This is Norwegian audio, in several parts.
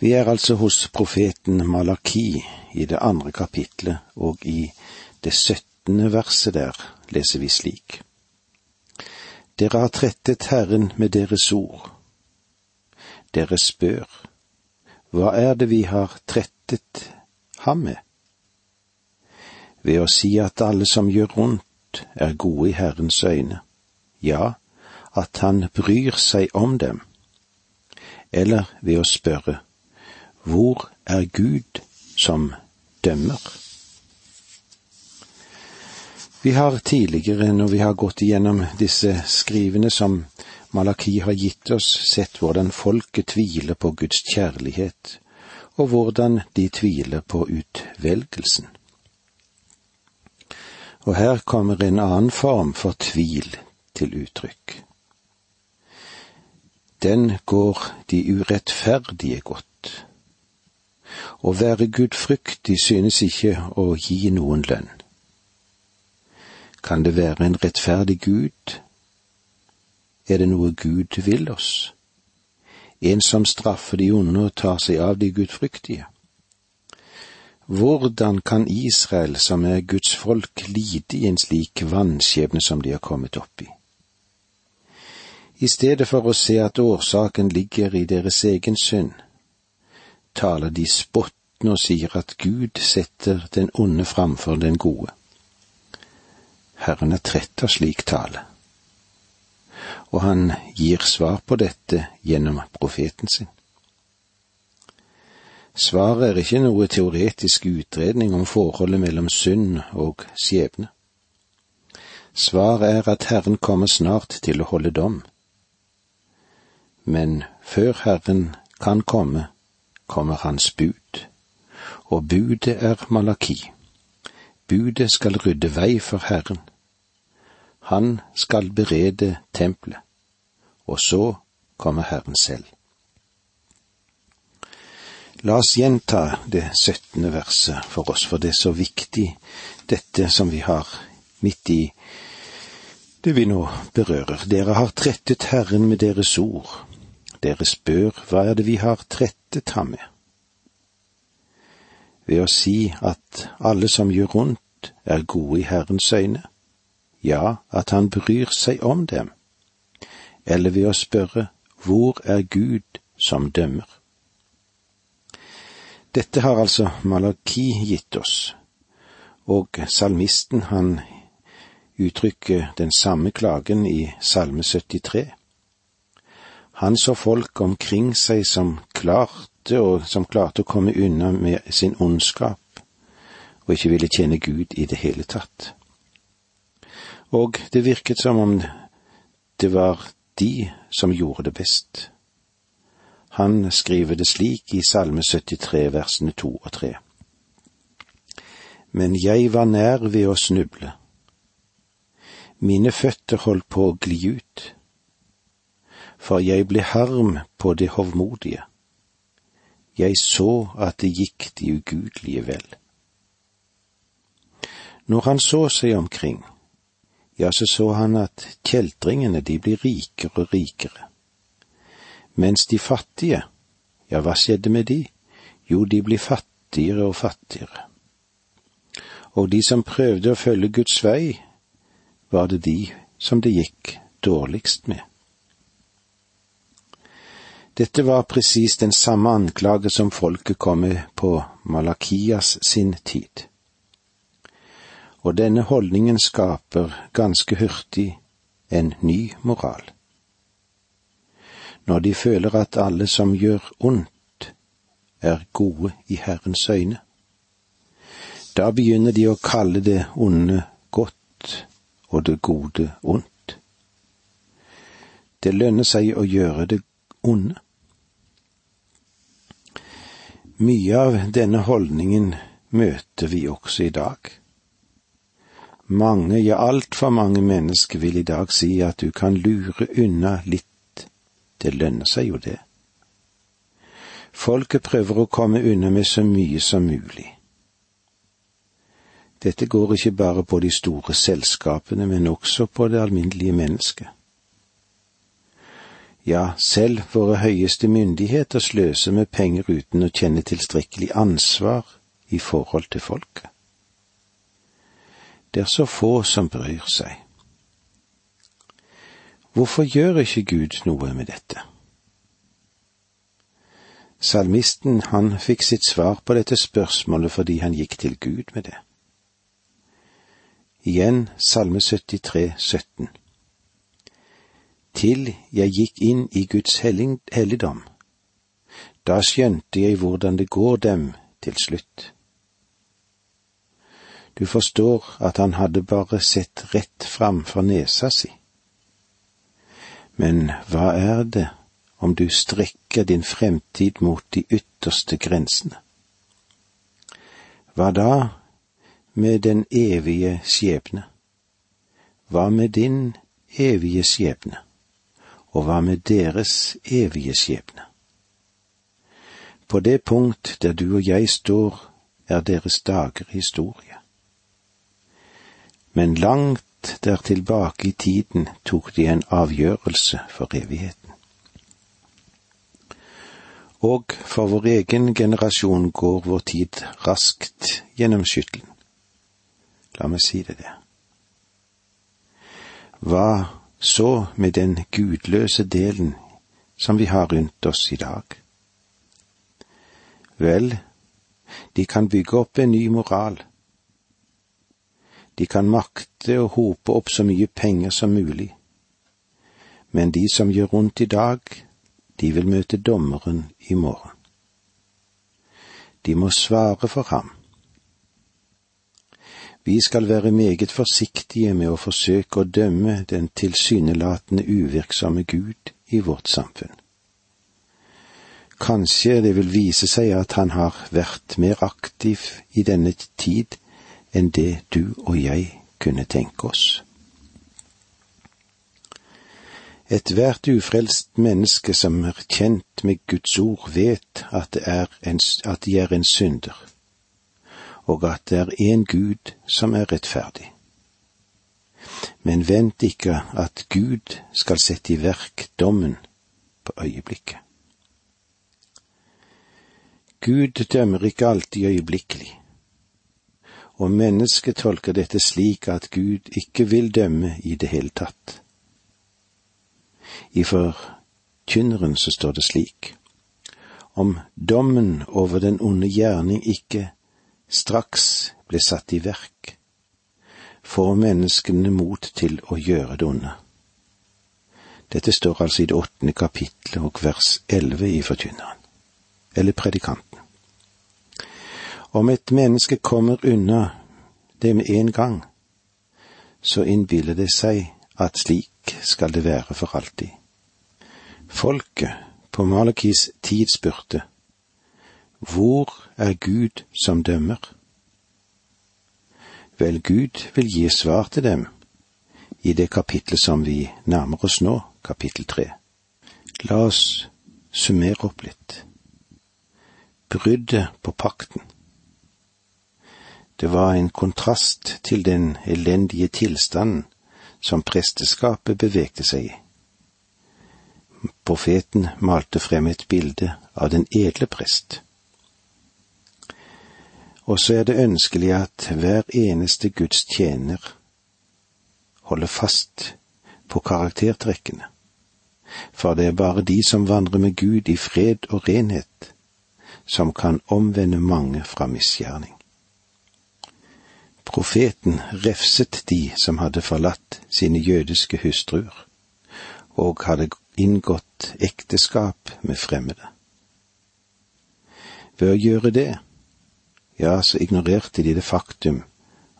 Vi er altså hos profeten Malaki i det andre kapitlet, og i det syttende verset der leser vi slik. Dere har trettet Herren med deres ord. Dere spør, hva er det vi har trettet ham med? Ved å si at alle som gjør vondt, er gode i Herrens øyne, ja, at han bryr seg om dem, eller ved å spørre, hvor er Gud som dømmer? Vi har tidligere, når vi har gått igjennom disse skrivene som Malaki har gitt oss, sett hvordan folket tviler på Guds kjærlighet, og hvordan de tviler på utvelgelsen. Og her kommer en annen form for tvil til uttrykk. Den går de urettferdige godt. Å være gudfryktig synes ikke å gi noen lønn. Kan det være en rettferdig Gud? Er det noe Gud vil oss? En som straffer de onde og tar seg av de gudfryktige? Hvordan kan Israel, som er Guds folk, lide i en slik vannskjebne som de har kommet opp i? I stedet for å se at årsaken ligger i deres egen synd, taler de spottende og sier at Gud setter den onde framfor den gode. Herren er trett av slik tale, og han gir svar på dette gjennom profeten sin. Svaret er ikke noe teoretisk utredning om forholdet mellom synd og skjebne. Svaret er at Herren kommer snart til å holde dom. Men før Herren kan komme, kommer hans bud, og budet er Malaki. Budet skal rydde vei for Herren. Han skal berede tempelet, og så kommer Herren selv. La oss gjenta det syttende verset for oss, for det er så viktig, dette som vi har midt i det vi nå berører. Dere har trettet Herren med deres ord, dere spør hva er det vi har trettet ham med? Ved å si at alle som gjør rundt er gode i Herrens øyne, ja, at han bryr seg om dem, eller ved å spørre hvor er Gud som dømmer? Dette har altså Malaki gitt oss, og salmisten han uttrykker den samme klagen i Salme 73. Han så folk omkring seg som klarte, og som klarte å komme unna med sin ondskap, og ikke ville tjene Gud i det hele tatt. Og det virket som om det var de som gjorde det best. Han skriver det slik i Salme 73, versene to og tre. Men jeg var nær ved å snuble. Mine føtter holdt på å gli ut for jeg ble harm på det hovmodige. Jeg så at det gikk de ugudelige vel. Når han så seg omkring, ja, så så han at kjeltringene, de blir rikere og rikere. Mens de fattige, ja, hva skjedde med de? Jo, de blir fattigere og fattigere. Og de som prøvde å følge Guds vei, var det de som det gikk dårligst med. Dette var presis den samme anklage som folket kom med på Malakias sin tid. Og denne holdningen skaper ganske hurtig en ny moral. Når de føler at alle som gjør ondt, er gode i Herrens øyne, da begynner de å kalle det onde godt og det gode ondt. Det lønner seg å gjøre det onde. Mye av denne holdningen møter vi også i dag. Mange, ja altfor mange mennesker vil i dag si at du kan lure unna litt, det lønner seg jo det. Folket prøver å komme unna med så mye som mulig. Dette går ikke bare på de store selskapene, men også på det alminnelige mennesket. Ja, selv våre høyeste myndigheter sløser med penger uten å kjenne tilstrekkelig ansvar i forhold til folket. Det er så få som bryr seg. Hvorfor gjør ikke Gud noe med dette? Salmisten han fikk sitt svar på dette spørsmålet fordi han gikk til Gud med det. Igjen Salme 73, 17. Til jeg gikk inn i Guds helligdom, da skjønte jeg hvordan det går dem til slutt. Du forstår at han hadde bare sett rett framfor nesa si. Men hva er det om du strekker din fremtid mot de ytterste grensene. Hva da med den evige skjebne? Hva med din evige skjebne? Og hva med deres evige skjebne? På det punkt der du og jeg står, er deres dager historie. Men langt der tilbake i tiden tok de en avgjørelse for evigheten og for vår egen generasjon går vår tid raskt gjennom skyttelen. La meg si det, det. Hva så med den gudløse delen som vi har rundt oss i dag? Vel, de kan bygge opp en ny moral. De kan makte å hope opp så mye penger som mulig. Men de som gjør rundt i dag, de vil møte dommeren i morgen. De må svare for ham. Vi skal være meget forsiktige med å forsøke å dømme den tilsynelatende uvirksomme Gud i vårt samfunn. Kanskje det vil vise seg at han har vært mer aktiv i denne tid enn det du og jeg kunne tenke oss. Ethvert ufrelst menneske som er kjent med Guds ord, vet at, er en, at de er en synder, og at det er én Gud som er rettferdig. Men vent ikke at Gud skal sette i verk dommen på øyeblikket. Gud dømmer ikke alltid øyeblikkelig, og mennesket tolker dette slik at Gud ikke vil dømme i det hele tatt. I Forkynneren så står det slik om dommen over den onde gjerning ikke straks ble satt i verk, for menneskene mot til å gjøre det onde. Dette står altså i det åttende kapitlet og vers elleve i Forkynneren, eller Predikanten. Om et menneske kommer unna det med en gang, så innbiller det seg at slik skal det være for alltid. Folket på Malakis tid spurte, Hvor er Gud som dømmer? Vel, Gud vil gi svar til dem i det kapitlet som vi nærmer oss nå, kapittel tre. La oss summere opp litt. Bruddet på pakten. Det var en kontrast til den elendige tilstanden som presteskapet bevegde seg i. Profeten malte frem et bilde av den edle prest. Og så er det ønskelig at hver eneste Guds tjener holder fast på karaktertrekkene, for det er bare de som vandrer med Gud i fred og renhet, som kan omvende mange fra misgjerning. Profeten refset de som hadde forlatt sine jødiske hustruer og hadde inngått ekteskap med fremmede. Ved å gjøre det, ja, så ignorerte de det faktum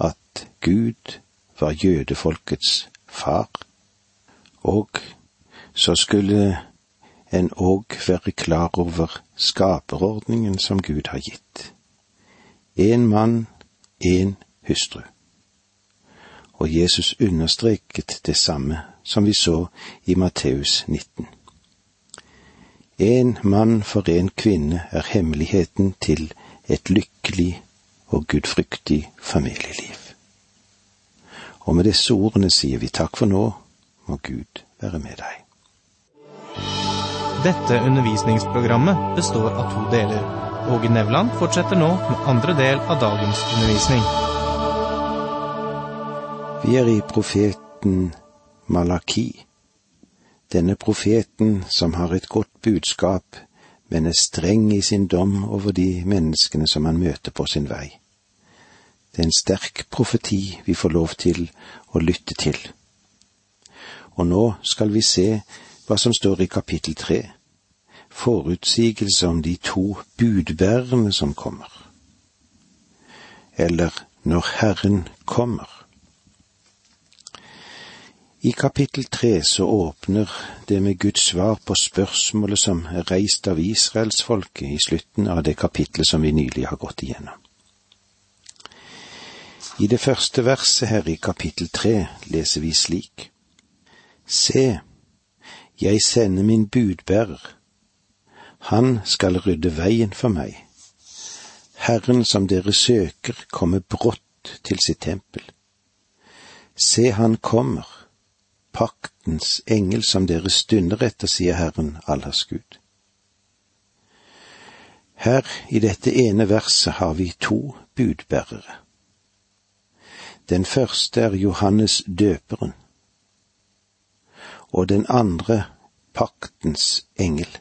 at Gud var jødefolkets far, og så skulle en òg være klar over skaperordningen som Gud har gitt. En mann, en hustru. Og Jesus understreket det samme som vi så i Matteus 19. En mann for en kvinne er hemmeligheten til et lykkelig og gudfryktig familieliv. Og med disse ordene sier vi takk for nå, må Gud være med deg. Dette undervisningsprogrammet består av to deler. Åge Nevland fortsetter nå med andre del av dagens undervisning. Vi er i profeten Malaki. Denne profeten som har et godt budskap, men er streng i sin dom over de menneskene som han møter på sin vei. Det er en sterk profeti vi får lov til å lytte til. Og nå skal vi se hva som står i kapittel tre, forutsigelse om de to budbærerne som kommer. Eller når Herren kommer. I kapittel tre så åpner det med Guds svar på spørsmålet som er reist av israelsfolket i slutten av det kapitlet som vi nylig har gått igjennom. I det første verset her i kapittel tre leser vi slik. Se, jeg sender min budbærer. Han skal rydde veien for meg. Herren som dere søker, kommer brått til sitt tempel. Se, han kommer, paktens engel som dere stunder etter, sier Herren, Allahs Gud. Her i dette ene verset har vi to budbærere. Den første er Johannes døperen og den andre paktens engel,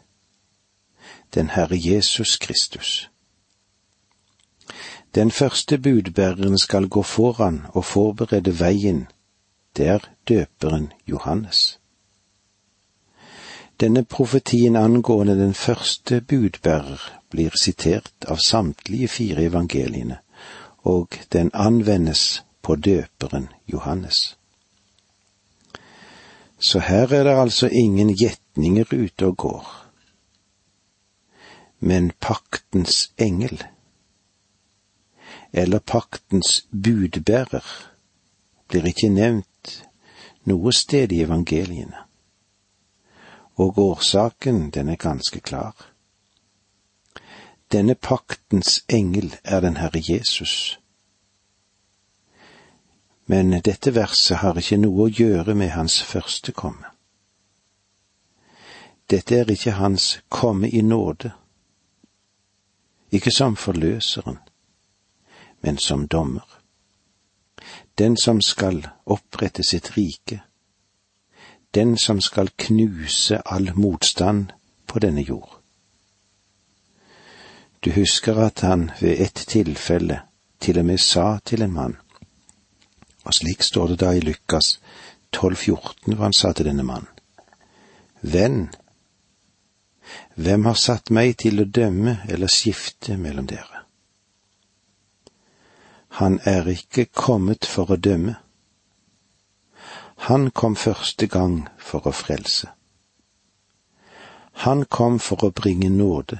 den Herre Jesus Kristus. Den første budbæreren skal gå foran og forberede veien, det er døperen Johannes. Denne profetien angående den første budbærer blir sitert av samtlige fire evangeliene, og den anvendes på døperen Johannes. Så her er det altså ingen gjetninger ute og går. Men paktens engel, eller paktens budbærer, blir ikke nevnt noe sted i evangeliene. Og årsaken, den er ganske klar. Denne paktens engel er den Herre Jesus men dette verset har ikke noe å gjøre med hans første komme. Dette er ikke hans komme i nåde, ikke som forløseren, men som dommer. Den som skal opprette sitt rike, den som skal knuse all motstand på denne jord. Du husker at han ved ett tilfelle til og med sa til en mann, og slik står det da i Lukas 12,14 hvor han sa til denne mannen. Venn, hvem har satt meg til å dømme eller skifte mellom dere? Han er ikke kommet for å dømme. Han kom første gang for å frelse. Han kom for å bringe nåde.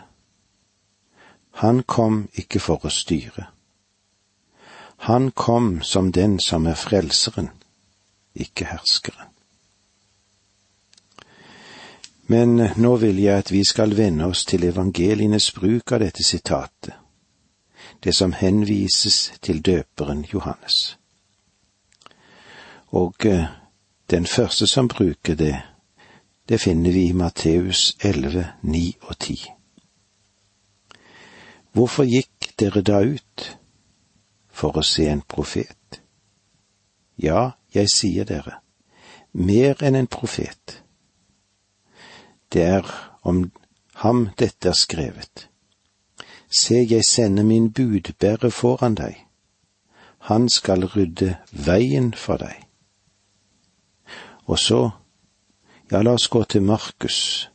Han kom ikke for å styre. Han kom som den som er frelseren, ikke herskeren. Men nå vil jeg at vi skal venne oss til evangelienes bruk av dette sitatet, det som henvises til døperen Johannes. Og eh, den første som bruker det, det finner vi i Matteus 11, 9 og 10. Hvorfor gikk dere da ut? for å se en profet. Ja, jeg sier dere, mer enn en profet. Det er om ham dette er skrevet. Se, jeg sender min budbærer foran deg. Han skal rydde veien for deg. Og så, ja, la oss gå til Markus,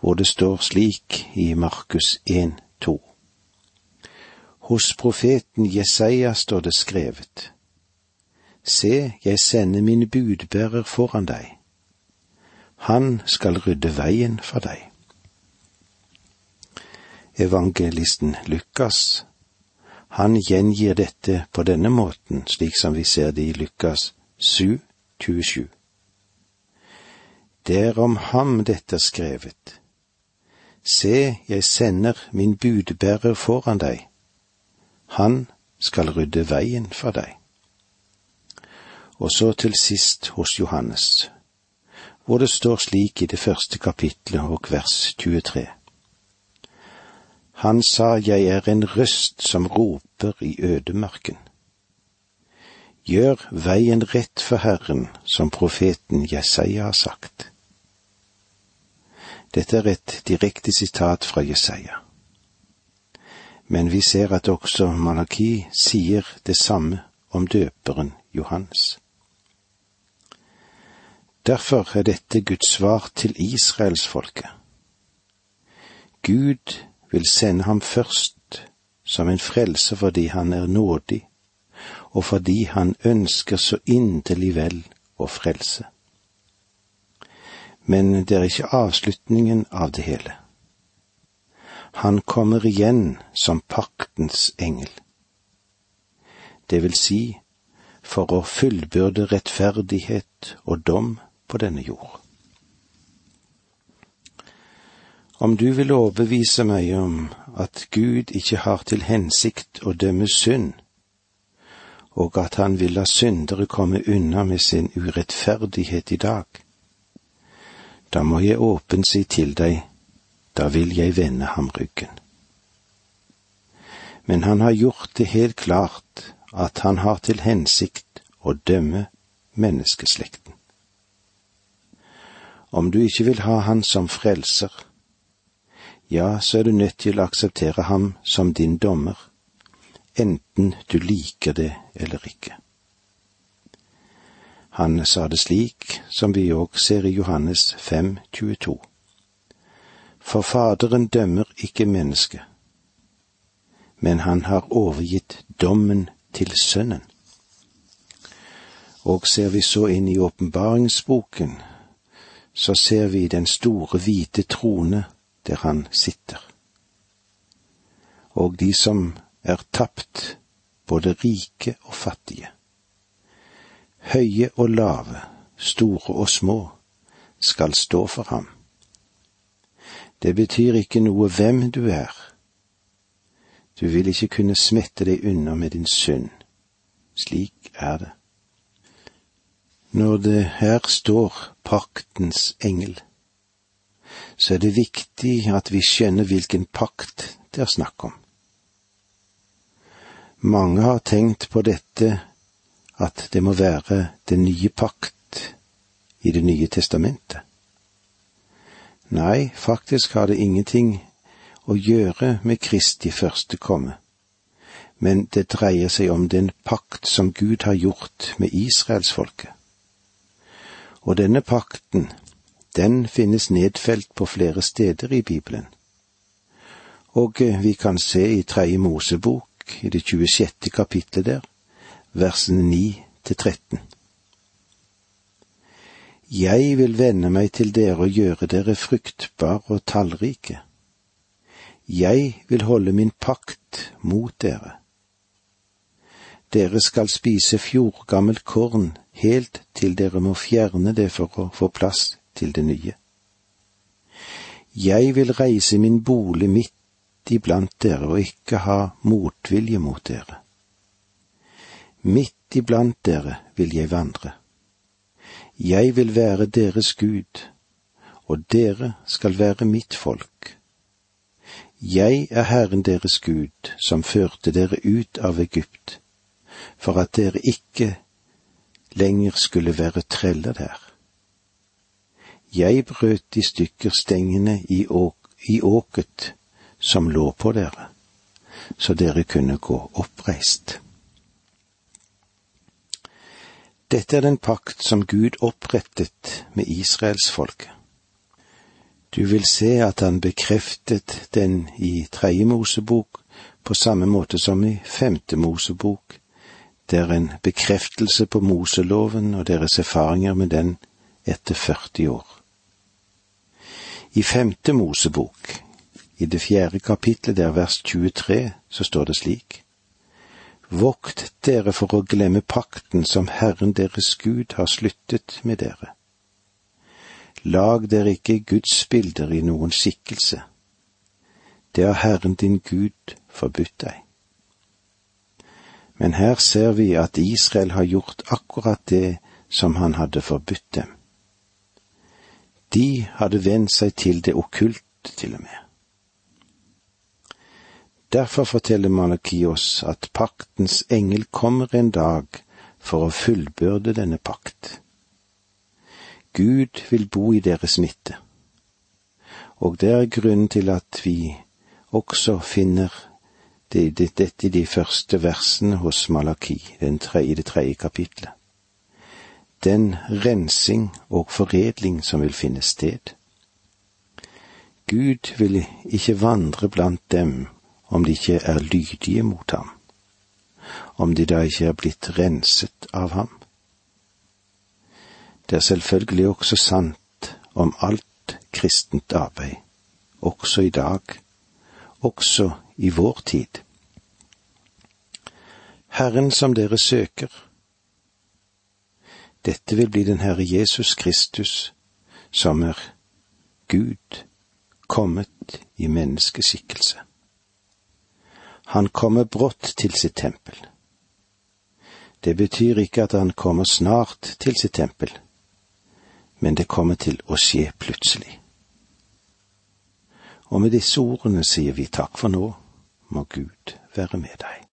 hvor det står slik i Markus 1, 2. Hos profeten Jesaja står det skrevet. Se, jeg sender min budbærer foran deg. Han skal rydde veien for deg. Evangelisten Lukas, han gjengir dette på denne måten, slik som vi ser det i Lukas 7, 27. Det er om ham dette er skrevet. Se, jeg sender min budbærer foran deg han skal rydde veien for deg. Og så til sist hos Johannes. hvor det står slik i det første kapitlet og vers 23. Han sa, Jeg er en røst som roper i ødemarken. Gjør veien rett for Herren, som profeten Jesaja har sagt. Dette er et direkte sitat fra Jesaja. Men vi ser at også Malaki sier det samme om døperen Johannes. Derfor er dette Guds svar til israelsfolket. Gud vil sende ham først som en frelse fordi han er nådig, og fordi han ønsker så inderlig vel å frelse. Men det er ikke avslutningen av det hele. Han kommer igjen som paktens engel. Det vil si for å fullbyrde rettferdighet og dom på denne jord. Om du vil overbevise meg om at Gud ikke har til hensikt å dømme synd, og at han vil la syndere komme unna med sin urettferdighet i dag, da må jeg åpent si til deg, da vil jeg vende ham ryggen. Men han har gjort det helt klart at han har til hensikt å dømme menneskeslekten. Om du ikke vil ha han som frelser, ja, så er du nødt til å akseptere ham som din dommer, enten du liker det eller ikke. Han sa det slik som vi òg ser i Johannes 5, 22. For Faderen dømmer ikke mennesket, men han har overgitt dommen til Sønnen. Og ser vi så inn i åpenbaringsboken, så ser vi den store hvite trone der han sitter. Og de som er tapt, både rike og fattige. Høye og lave, store og små, skal stå for ham. Det betyr ikke noe hvem du er. Du vil ikke kunne smette deg unna med din synd. Slik er det. Når det her står paktens engel, så er det viktig at vi skjønner hvilken pakt det er snakk om. Mange har tenkt på dette at det må være den nye pakt i Det nye testamentet. Nei, faktisk har det ingenting å gjøre med Kristi første komme, men det dreier seg om den pakt som Gud har gjort med israelsfolket. Og denne pakten, den finnes nedfelt på flere steder i Bibelen. Og eh, vi kan se i Tredje Mosebok, i det 26. kapitlet der, versene 9 til 13. Jeg vil vende meg til dere og gjøre dere fruktbare og tallrike. Jeg vil holde min pakt mot dere. Dere skal spise fjordgammelt korn helt til dere må fjerne det for å få plass til det nye. Jeg vil reise min bolig midt iblant dere og ikke ha motvilje mot dere. Midt iblant dere vil jeg vandre. Jeg vil være deres Gud, og dere skal være mitt folk. Jeg er Herren deres Gud, som førte dere ut av Egypt, for at dere ikke lenger skulle være treller der. Jeg brøt i stykker stengene i, åk, i åket som lå på dere, så dere kunne gå oppreist. Dette er den pakt som Gud opprettet med israelsfolket. Du vil se at han bekreftet den i Tredje Mosebok på samme måte som i Femte Mosebok. Det er en bekreftelse på Moseloven og deres erfaringer med den etter 40 år. I femte Mosebok, i det fjerde kapitlet der vers 23, så står det slik. Vokt dere for å glemme pakten som Herren deres Gud har sluttet med dere. Lag dere ikke Guds bilder i noen skikkelse. Det har Herren din Gud forbudt deg. Men her ser vi at Israel har gjort akkurat det som han hadde forbudt dem. De hadde vent seg til det okkulte til og med. Derfor forteller Malaki oss at paktens engel kommer en dag for å fullbyrde denne pakt. Gud vil bo i deres midte, og det er grunnen til at vi også finner dette i de første versene hos Malaki i det tredje kapitlet. Den rensing og foredling som vil finne sted. Gud vil ikke vandre blant dem om de ikke er lydige mot ham, om de da ikke er blitt renset av ham. Det er selvfølgelig også sant om alt kristent arbeid, også i dag, også i vår tid. Herren som dere søker. Dette vil bli den Herre Jesus Kristus, som er Gud, kommet i menneskeskikkelse. Han kommer brått til sitt tempel. Det betyr ikke at han kommer snart til sitt tempel, men det kommer til å skje plutselig. Og med disse ordene sier vi takk for nå, må Gud være med deg.